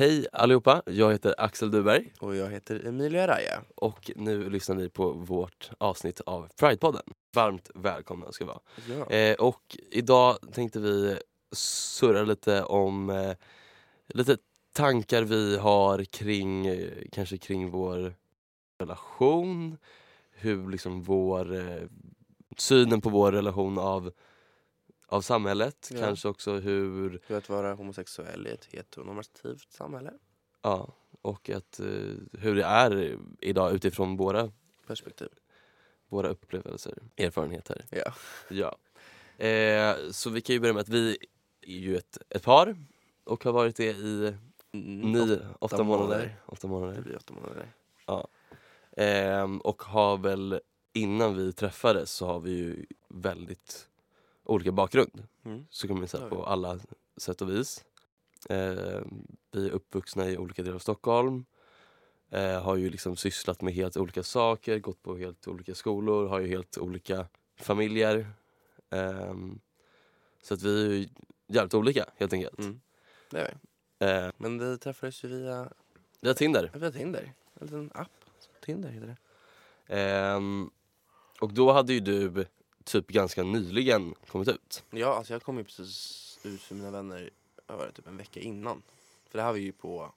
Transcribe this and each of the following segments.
Hej allihopa, jag heter Axel Duberg Och jag heter Emilia Raja. och nu lyssnar ni på vårt avsnitt av Pridepodden. Varmt välkomna ska vara. Ja. Eh, och idag tänkte vi surra lite om eh, lite tankar vi har kring, eh, kanske kring vår relation, hur liksom vår, eh, synen på vår relation av, av samhället, Ja. kanske också hur Hur att vara homosexuell i ett heteronormativt samhälle. Ja, och att, eh, hur det är idag utifrån våra, Perspektiv. våra upplevelser, erfarenheter. Ja. Ja. Eh, så vi kan ju börja med att vi är ju ett, ett par och har varit det i Mm, nio, åtta, månader. månader. Åtta Det månader. blir åtta månader. Ehm, och har väl, innan vi träffades så har vi ju väldigt olika bakgrund. Mm. Så man säga Ja, på alla sätt och vis. Ehm, vi är uppvuxna i olika delar av Stockholm. Eh, har ju liksom sysslat med helt olika saker, gått på helt olika skolor, har ju helt olika familjer. Ehm, så att vi är ju jävligt olika helt enkelt. Mm. Det är vi. Eh, Men vi träffades ju via, vi har Tinder. via Tinder. En liten app. Tinder heter det. Ehm, och då hade ju du typ ganska nyligen kommit ut. Ja, alltså jag kom ju precis ut för mina vänner, var det, typ en vecka innan. För det här var ju på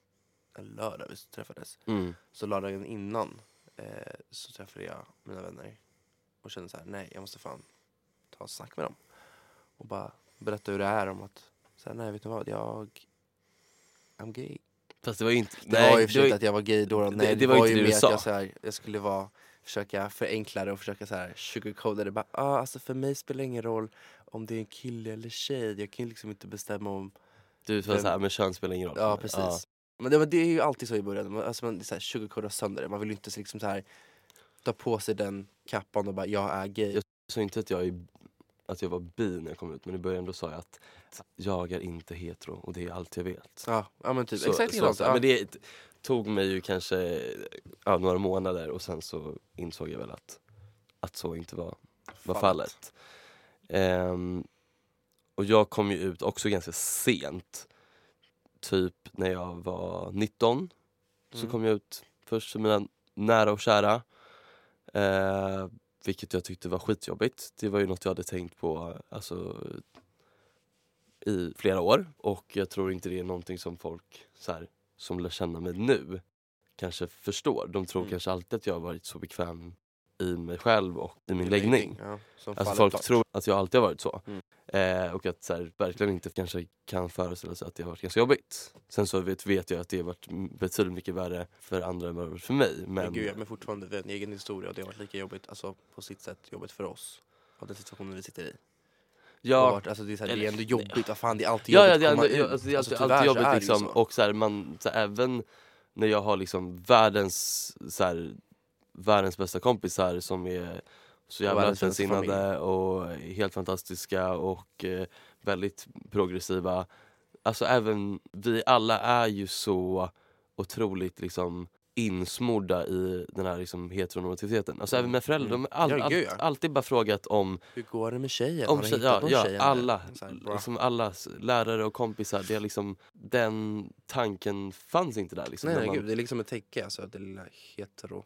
en lördag vi träffades. Mm. Så lördagen innan eh, så träffade jag mina vänner och kände så här: nej jag måste fan ta ett snack med dem. Och bara berätta hur det är om att, så här, nej vet du vad, jag, I'm gay. Fast det var ju inte... Det var ju det för sig att jag var gay då, det- nej det, det var, var ju det mer att jag, så här, jag skulle vara, försöka förenkla det och försöka så här sugarcoata det. Bara, ah, alltså för mig spelar det ingen roll om det är en kille eller tjej, jag kan ju liksom inte bestämma om Du var såhär, men kön spelar ingen roll. Ja precis. Men, det, men det är ju alltid så i början, Man- alltså man så här, sugarcoatar sönder det. Man vill ju inte så liksom så här ta på sig den kappan och bara jag är gay. Jag sa inte att jag, är, att jag var bi när jag kom ut men i början då sa jag att jag är inte hetero och det är allt jag vet. Ja, ja men typ Så- exakt så, så, Ja. Men det tog mig ju kanske ja, några månader och sen så insåg jag väl att, att så inte var, var fallet. Ehm, och jag kom ju ut också ganska sent. Typ när jag var 19 så Mm. kom jag ut först för mina nära och kära. Eh, vilket jag tyckte var skitjobbigt. Det var ju något jag hade tänkt på alltså, i flera år. Och jag tror inte det är någonting som folk så här, som lär känna mig nu kanske förstår. De tror Mm. kanske alltid att jag har varit så bekväm i mig själv och i min I läggning. Ja, Alltså folk klart. tror att jag alltid har varit så. Mm. Eh, och att så här, verkligen inte kanske kan föreställa sig att det har varit ganska jobbigt. Sen så vet, vet jag att det har varit betydligt mycket värre för andra än vad det varit för mig. Men, Men, gud, ja, men fortfarande en egen historia och det har varit lika jobbigt, alltså på sitt sätt jobbigt för oss. Av den situationen vi sitter i. Ja, varit, alltså, det, är så här, det är ändå jobbigt, vad fan det är alltid ja, jobbigt ja, det är, komma ändå, alltså, det är alltid, tyvärr alltid jobbigt liksom. så. Och så här, man, så här, även när jag har liksom världens, så här, världens bästa kompisar som är så jävla öppensinnade och helt fantastiska och eh, väldigt progressiva. Alltså även vi alla är ju så otroligt liksom insmorda i den här liksom heteronormativiteten. Alltså även med föräldrar, de har all, all, alltid bara frågat om, Hur går det med tjejen? om Har tjej, ja, ja, alla, här, liksom alla lärare och kompisar. Det är liksom, den tanken fanns inte där. Liksom, Nej, nej man- gud, det är liksom ett täcke, alltså det lilla hetero...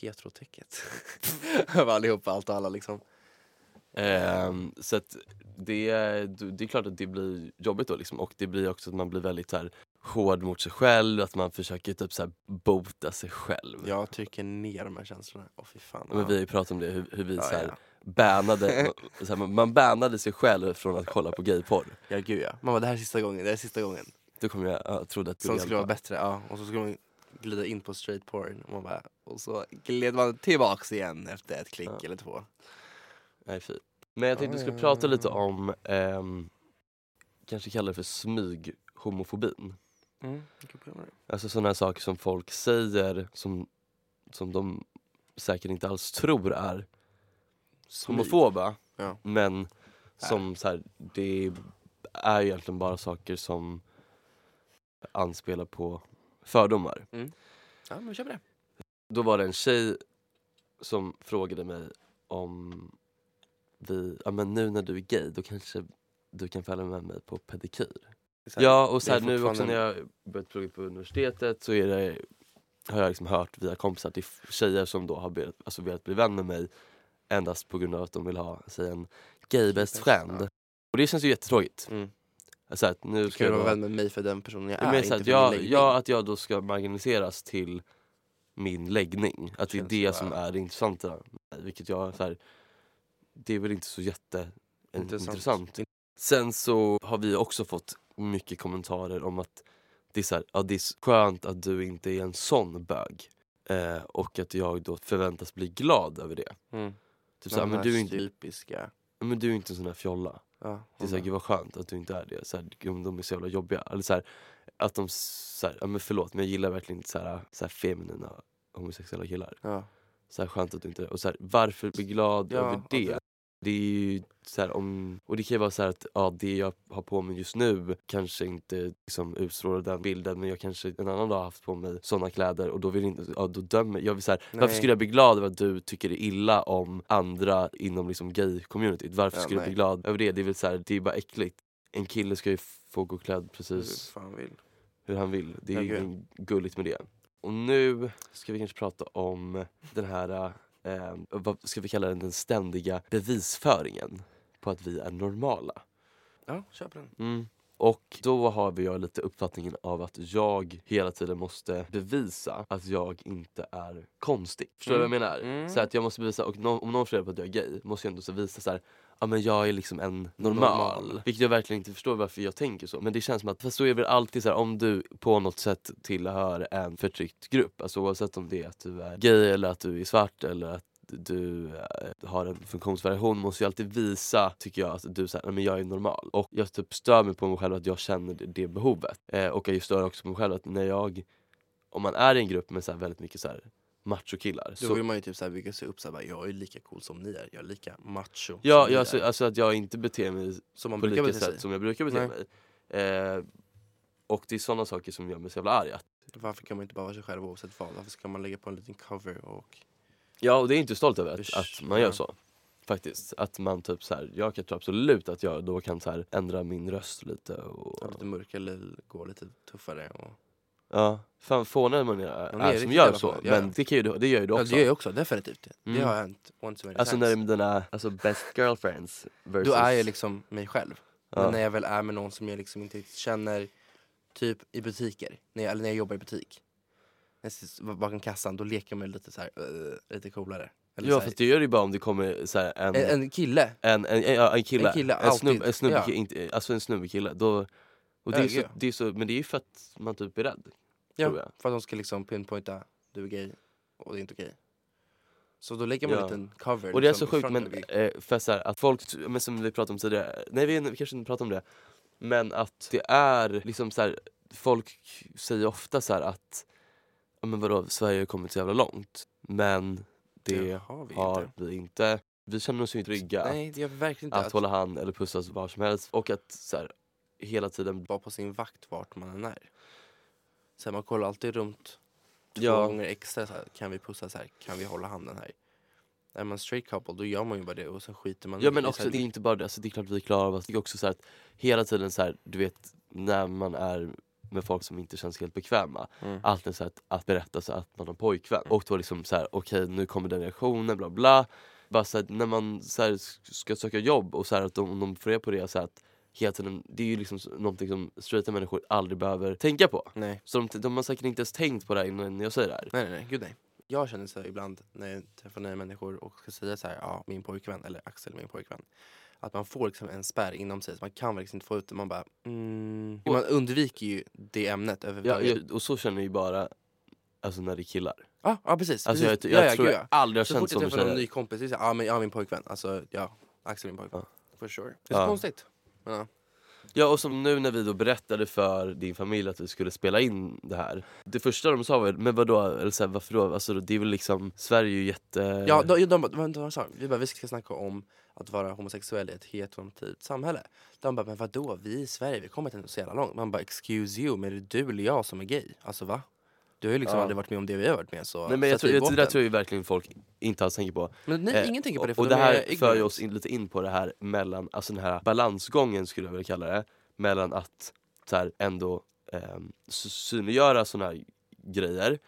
Heterotäcket. Över allihopa, allt och alla liksom. Ehm, så att det, är- det är klart att det blir jobbigt då liksom. och det blir också att man blir väldigt så här, hård mot sig själv, att man försöker typ så bota sig själv. Jag trycker ner de här känslorna. Åh fy fan. Men vi har ju pratat om det, hur, hur vi ja, så här, ja. bannade, så här, man- bannade sig själv från att kolla på gayporr. ja gud ja. Man bara, det här är sista gången, det här är sista gången. Då kom jag, jag trodde att Som skulle vara bättre, ja. Och så skulle man glida in på straight porn. Och, man bara, och så gled man tillbaks igen efter ett klick Ja. eller två. Nej, fy. Men jag tänkte vi skulle prata lite om, ehm, kanske kalla det för smyghomofobin. Mm. Alltså sådana här saker som folk säger som, som de säkert inte alls tror är homofoba. Ja. Men som så här, det är ju egentligen bara saker som anspelar på fördomar. Ja men kör på det. Då var det en tjej som frågade mig om vi, ja men nu när du är gay då kanske du kan följa med mig på pedikyr. Här, Ja och det så är här, nu också när jag börjat plugga på universitetet så är det, har jag liksom hört via kompisar till tjejer som då har velat, alltså velat bli vän med mig endast på grund av att de vill ha sig en gay best friend. ja. Och det känns ju jättetråkigt. Mm. Så att nu Du ska jag vara vän med mig för den personen jag Ja, är, men inte att jag, läggning. ja, att jag då ska marginaliseras till min läggning. Att det är Känns det som är det intressanta. Vilket jag så här, det är väl inte så jätte Intressant. intressant. Sen så har vi också fått mycket kommentarer om att det är, så här, ja, det är skönt att du inte är en sån bög. Eh, och att jag då förväntas bli glad över det. Mm. Typ såhär, men du är inte, typiska. men du är inte en sån här fjolla. Ja, Det är såhär, gud vad skönt att du inte är det. Såhär, de är så jävla jobbiga. Eller såhär, att de, såhär, ja men förlåt men jag gillar verkligen inte såhär, såhär feminina homosexuella killar. ja. Såhär skönt att du inte, och såhär, varför bli glad Ja, över det? Det- är ju såhär om, och det kan ju vara så här att ja, det jag har på mig just nu kanske inte liksom utstrålar den bilden men jag kanske en annan dag har haft på mig såna kläder och då vill inte, ja då dömer jag. Vill så här, varför Nej. skulle jag bli glad över att du tycker det illa om andra inom liksom gay-communityt? Varför Ja, skulle jag bli nej. glad över det? Det är väl så här, det är bara äckligt. En kille ska ju få gå klädd Hur precis fan vill. hur han vill. Det är gud. inget gulligt med det. Och nu ska vi kanske prata om den här, eh, vad ska vi kalla den, den ständiga bevisföringen på att vi är normala. Ja, köp den. Mm. Och då har vi jag lite uppfattningen av att jag hela tiden måste bevisa att jag inte är konstig. Förstår du vad jag menar? Mm. Så att jag måste bevisa, och nå- om någon får reda på att jag är gay måste jag ändå så visa så här. Ja men jag är liksom en normal. Normal. Vilket jag verkligen inte förstår varför jag tänker så. Men det känns som att, fast så är väl alltid så här, om du på något sätt tillhör en förtryckt grupp. Alltså oavsett om det är att du är gay eller att du är svart eller att du eh, har en funktionsvariation måste ju alltid visa, tycker jag, att du säger men jag är normal. Och jag typ stör mig på mig själv att jag känner det, det behovet. Eh, och jag stör också på mig själv att när jag, om man är i en grupp med så väldigt mycket så här machokillar. Då Så, vill man ju typ så här bygga sig upp så här, bara, jag är lika cool som ni är, jag är lika macho ja, som ni ja alltså, alltså att jag inte beter mig Som man på brukar lika bete sig. sätt som jag brukar bete Nej. mig. Eh, och det är sådana saker som gör mig så jävla arg. Varför kan man inte bara vara sig själv oavsett vad? Varför ska man lägga på en liten cover och... ja och det är inte stolt över att, Usch, att man gör ja. så. Faktiskt. Att man typ så här, jag kan tro absolut att jag då kan så här ändra min röst lite och vara lite mörk eller gå lite tuffare och... Ja, fan fånig när man är, det är är som gör så. ja, Men ja. det, kan ju, det gör ju du Ja, också. det gör jag också, definitivt. Mm. Det har hänt too many alltså när times. det är dina alltså best girlfriends versus... Då är jag liksom mig själv. Ja. Men när jag väl är med någon som jag liksom inte riktigt känner, typ i butiker, när jag, eller när jag jobbar i butik. När jag sitter bakom kassan, då leker man lite så här, uh, lite coolare. Eller Ja fast det gör det ju bara om det kommer så här, en, en, en kille, en, en, en, ja, en kille, En kille, en, snubbe, en snubbe, Ja. inte, alltså en snubbekille. Då, och det är, Ja, så, gud. det är så, men det är ju för att man typ är rädd. Ja, tror jag. för att de ska liksom pinpointa, du är gay och det är inte okej. Så då lägger man Ja. en liten cover. Och det är liksom, så i sjukt men eh, för så här, att folk, men som vi pratade om tidigare, nej vi, vi kanske inte pratade om det. Men att det är liksom så här, folk säger ofta så här att, ja men vadå, Sverige har kommit så jävla långt. Men det har vi har inte. vi inte. Vi känner oss ju inte trygga Nej, det inte. att, Att, hålla hand eller pussas var som helst. Och att så här, hela tiden, vara på sin vakt vart man än är. Så här, man kollar alltid runt två Ja. gånger extra. Så här, kan vi pussa så här? Kan vi hålla handen här? Är man straight couple då gör man ju bara det och sen skiter man ja men så också det är inte bara det, alltså, det är klart vi klarar av. Det är också så här att hela tiden så här, du vet när man är med folk som inte känns helt bekväma. Mm. alltid så att, att berätta så att man har pojkvän. Och då liksom så här, okej nu kommer den reaktionen, bla bla. Bara så här, när man så här, ska söka jobb och så här, att de, de får reda på det så här, att hela tiden, det är ju liksom någonting som straighta människor aldrig behöver tänka på. Nej. Så de, de har säkert inte ens tänkt på det här innan jag säger det här. nej, nej, nej, gud nej. Jag känner så ibland när jag träffar nya människor och ska säga så här, ja min pojkvän eller Axel min pojkvän. Att man får liksom en spärr inom sig, så man kan verkligen inte få ut det. Man bara, mm. Man undviker ju det ämnet Ja, överhuvudtaget. jag, och så känner jag ju bara alltså när det är killar. Ja, ja precis. Alltså jag, precis. jag ja, ja, tror jag ja. aldrig har Så känt fort så jag med träffar någon ny kompis, så ja, men, ja min pojkvän. Alltså ja, Axel min pojkvän. For sure. Det är Ja. så konstigt. Ja. Ja och som nu när vi då berättade för din familj att vi skulle spela in det här. Det första de sa var men vadå, eller så här, varför då? Alltså det är väl liksom, Sverige är ju jätte... Ja, de, de, de, vad sa de? Vi bara, vi ska snacka om att vara homosexuell i ett heteronormativt samhälle. De bara, men vadå? Vi i Sverige, vi kommit inte så jävla långt. Man bara, excuse you, men är det du eller jag som är gay? Alltså va? Du har ju liksom Ja. aldrig varit med om det vi har varit med så Nej men jag tror, jag, det där tror jag verkligen folk inte alls tänker på. Men nej, Eh, ingen tänker på det Och de det här är för ignorant. oss in, lite in på det här mellan, alltså den här balansgången skulle jag vilja kalla det. Mellan att så här, ändå eh, synliggöra såna här grejer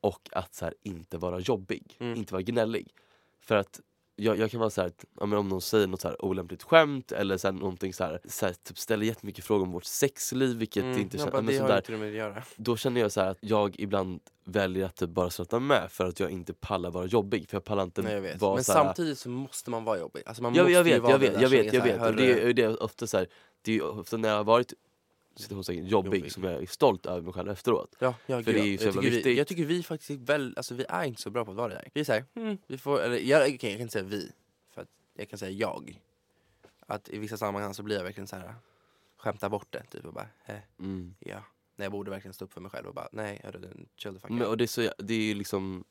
och att så här, inte vara jobbig, Mm. inte vara gnällig. För att jag, jag kan vara så här, att, ja, men om någon säger något så här olämpligt skämt eller så här, någonting så här, så här, typ ställer jättemycket frågor om vårt sexliv vilket Mm, inte känns, men det sånt har där, inte med att göra. då känner jag så att jag ibland väljer att typ bara skratta med för att jag inte pallar vara jobbig. För jag pallar inte Nej, jag vara Men så här, samtidigt så måste man vara jobbig. Alltså man jag, måste jag vet, jag vet, jag vet, jag vet. Och det, är- det är ofta så det är ofta när jag har varit citationstecken, jobbig, Jobbig. som jag är stolt över mig själv efteråt. Ja, ja, För gud, det är ju så jag, tycker vi, jag tycker vi faktiskt är väl, alltså vi är inte så bra på att vara det där. Vi är såhär, hmm, vi får, eller jag, okej, jag kan inte säga vi, för att jag kan säga jag. Att i vissa sammanhang så blir jag verkligen så här skämtar bort det, typ och bara, eh, Mm. ja. När jag borde verkligen stå upp för mig själv och bara, nej hörru, den chill the fuck Men, out. och det är, så, det är ju liksom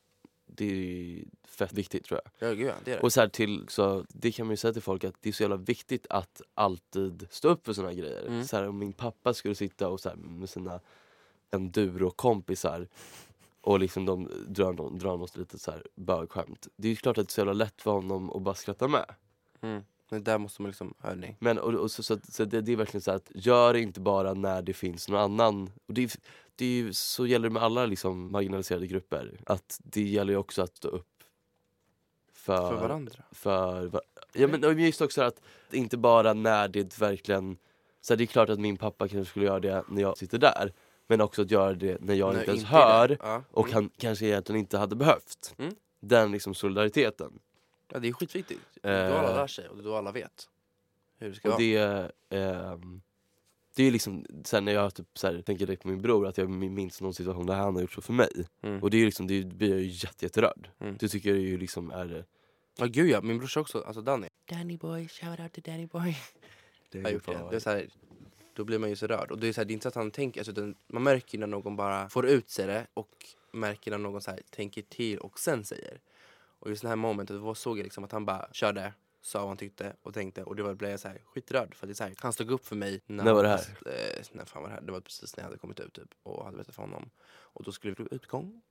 det är fett viktigt tror jag. Ja, gud det det. Och så här till, så det kan man ju säga till folk att det är så jävla viktigt att alltid stå upp för såna här grejer. Mm. Så här, om min pappa skulle sitta och så här, med sina enduro-kompisar och liksom de drar, någon, drar något litet så här bögskämt. Det är ju klart att det är så jävla lätt för honom att bara skratta med. Mm. Men där måste man liksom, hörni. Men och, och så, så, så det, det är verkligen så att gör det inte bara när det finns någon annan. Och det, det är ju, så gäller det med alla liksom marginaliserade grupper. Att det gäller ju också att stå upp för, För varandra. för ja, men, och just också att inte bara när det verkligen... Så här, det är klart att min pappa kanske skulle göra det när jag sitter där. Men också att göra det när jag Nej, inte ens är hör. Ja. och mm. han kanske egentligen inte hade behövt. Mm. Den liksom solidariteten. Ja, det är skitviktigt. Det är då alla Eh. lär sig och det är då alla vet hur det ska Och vara. det, ehm, det är ju liksom, sen när jag typ, så här, tänker direkt på min bror, att jag minns någon situation där han har gjort så för mig. Mm. Och det är liksom, det blir jag ju jätte, jätterörd. Mm. Det tycker jag ju liksom är... Ja gud ja, min brorsa också, alltså Danny. Danny boy, shout out to Danny boy. Det Jag har gjort det. det är så här, då blir man ju så rörd. Och det är, så här, det är inte så att han tänker, alltså, utan man märker när någon bara får ut sig det och märker när någon så här, tänker till och sen säger. Och just det här momentet, då såg jag liksom att han bara körde, sa vad han tyckte och tänkte och det var, blev jag så här, skitrörd. För det är så här, han stod upp för mig. När var det här? Eh, när fan var det här? Det var precis när jag hade kommit ut typ, och hade berättat för honom. Och då skulle vi på utgång.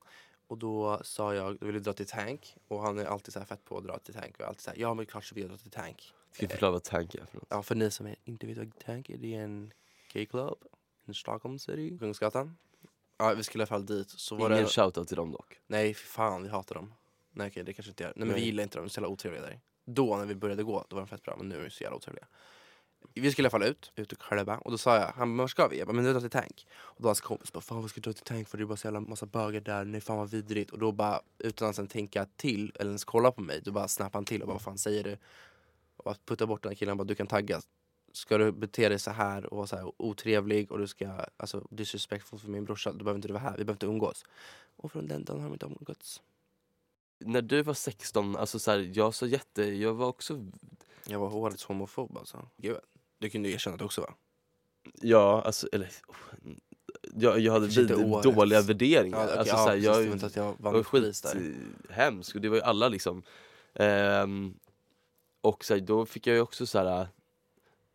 Och då sa jag, då ville jag dra till Tank. Och han är alltid så här fett på att dra till Tank. Och alltid så här, ja men klart så vill jag dra till Tank. Ska jag förklara vad tank är för något? Ja, för ni som inte vet vad Tank är, det är en gay-club i Stockholm City, Kungsgatan. Ja, vi skulle i alla fall dit. Så var Ingen det... shoutout till dem dock. Nej, för fan, vi hatar dem. Nej, okej, det kanske inte gör. Nej, men Nej. vi gillar inte dem, de är så jävla otrevliga där. Då, när vi började gå, då var de fett bra, men nu är de så jävla otrevliga. Vi skulle i alla fall ut, ut och klubba. Och då sa jag, han bara, var ska vi? Jag bara, men vi drar till Tank. Och då hans kompis bara, fan vad ska vi dra till Tank för? Det är bara så jävla massa bögar där, nej fan vad vidrigt. Och då bara, utan att ens tänka till, eller ens kolla på mig, då bara snappade han till och bara, vad fan säger du? Och att putta bort den här killen, han bara, du kan tagga. Ska du bete dig så här och vara så här otrevlig och du ska, alltså disrespectful för min brorsa, då behöver inte du vara här, vi behöver inte umgås. Och från den dagen har de inte umgåtts. När du var 16, alltså så här, jag så jätte, jag var också... Jag var årets homofob alltså. Gud, du kunde erkänna det också va? Ja, alltså eller... Jag, jag hade vid, dåliga värderingar. okej, alltså, ja, så här, precis, jag, var att jag vann skithemskt och det var ju alla liksom. Ehm, och så här, då fick jag ju också så här.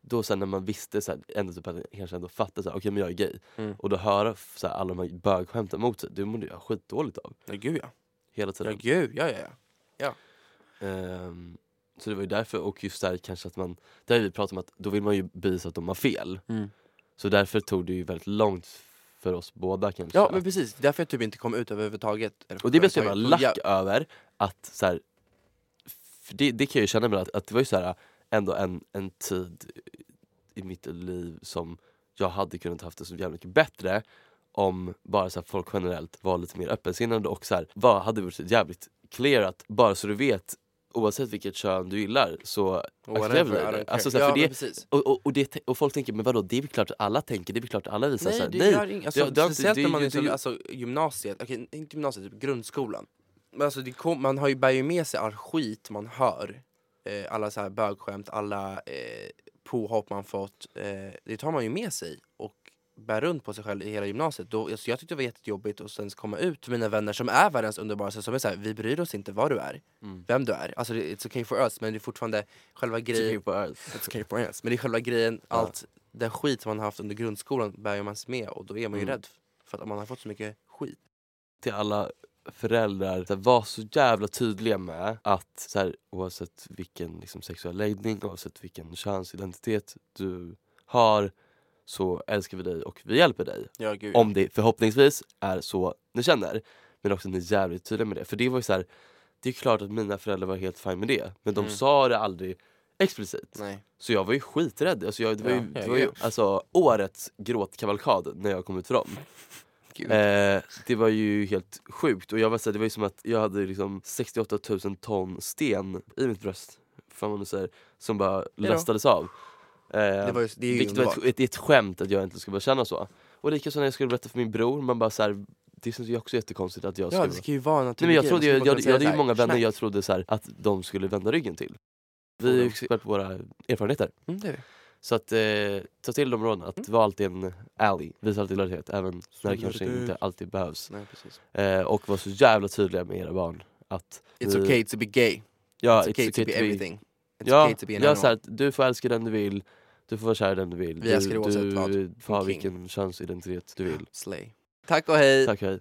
Då sen när man visste så här, ändå typ att jag kanske ändå fattade så här, okej men jag är gay. Mm. Och då höra så här, alla de här bögskämten mot sig, det mådde jag skitdåligt av. Ja gud ja. Hela Ja tiden. gud, ja ja ja. Ehm, så det var ju därför, och just där kanske att man, där vi pratat om att då vill man ju bevisa att de har fel. Så därför tog det ju väldigt långt för oss båda kanske. Ja men precis, därför jag typ inte kom ut överhuvudtaget. Och det så jävla överhuvudtaget. lack över att så här, det, det kan jag ju känna med att, att det var ju så här, ändå en, en tid i mitt liv som jag hade kunnat haft det så jävla mycket bättre om bara så folk generellt var lite mer öppensinnade och så här, vad hade varit jävligt clear att bara så du vet oavsett vilket kön du gillar så accepterar vi det. Alltså, så här, ja, för det och, och, och, det, och folk tänker, men vadå, det är väl klart att alla tänker, det är väl klart att alla visar Nej, så här, det nej. gör inget. Alltså, det- speciellt det när man är är ju- alltså, gymnasiet, okej inte gymnasiet, typ grundskolan. Men alltså, det kom, man har ju, bär ju med sig all skit man hör. Eh, alla så här bögskämt, alla eh, påhopp man fått. Eh, det tar man ju med sig och bär runt på sig själv i hela gymnasiet. Då, alltså, jag tyckte det var jättejobbigt att sen komma ut till mina vänner som är världens underbaraste, som är såhär, vi bryr oss inte vad du är, Mm. vem du är. Alltså det- it's okay for us, men det är fortfarande själva grejen. På Earth. It's okay for us. Men det är själva grejen, Ja. allt den skit man har haft under grundskolan bär man sig med och då är man ju Mm. rädd för att man har fått så mycket skit. till alla föräldrar, så här, var så jävla tydliga med att så här, oavsett vilken liksom, sexuell läggning, oavsett vilken könsidentitet du har så älskar vi dig och vi hjälper dig. Ja. Om det förhoppningsvis är så ni känner. Men också att ni är jävligt tydliga med det. För det var ju så här, det är klart att mina föräldrar var helt fine med det. Men de Mm. sa det aldrig explicit. Nej. Så jag var ju skiträdd. Alltså jag, det var ju, Ja, det var ju ja. alltså, årets gråtkavalkad när jag kom ut för dem. Gud. Eh, det var ju helt sjukt och jag var så här, det var ju som att jag hade liksom 68 000 ton sten i mitt bröst. Fan vad man nu säger. Som bara lastades av. Eh, det, var ju, det är ju vilket var ett, ett, ett skämt att jag inte skulle börja känna så. Och likaså när jag skulle berätta för min bror, man bara så här, det syns ju också jättekonstigt att jag Ja, skulle... det ska ju vara en Nej, men jag trodde, jag, jag, jag hade ju många vänner jag trodde så här, att de skulle vända ryggen till. Vi är ju experter på våra erfarenheter. Mm, det är vi. Så att eh, ta till de råden, att vara alltid en ally, visa alltid lojalitet även när det kanske Solidaritet. inte alltid behövs. Nej. Eh, och var så jävla tydliga med era barn. Att It's vi- okay to be gay. Ja, it's okay to be everything. It's Ja, okay to be an ja så här, du får älska den du vill, du får vara kär i den du vill. Vi du, älskar oavsett du vad. får ha vilken könsidentitet du vill. Slay. Tack och hej! Tack hej.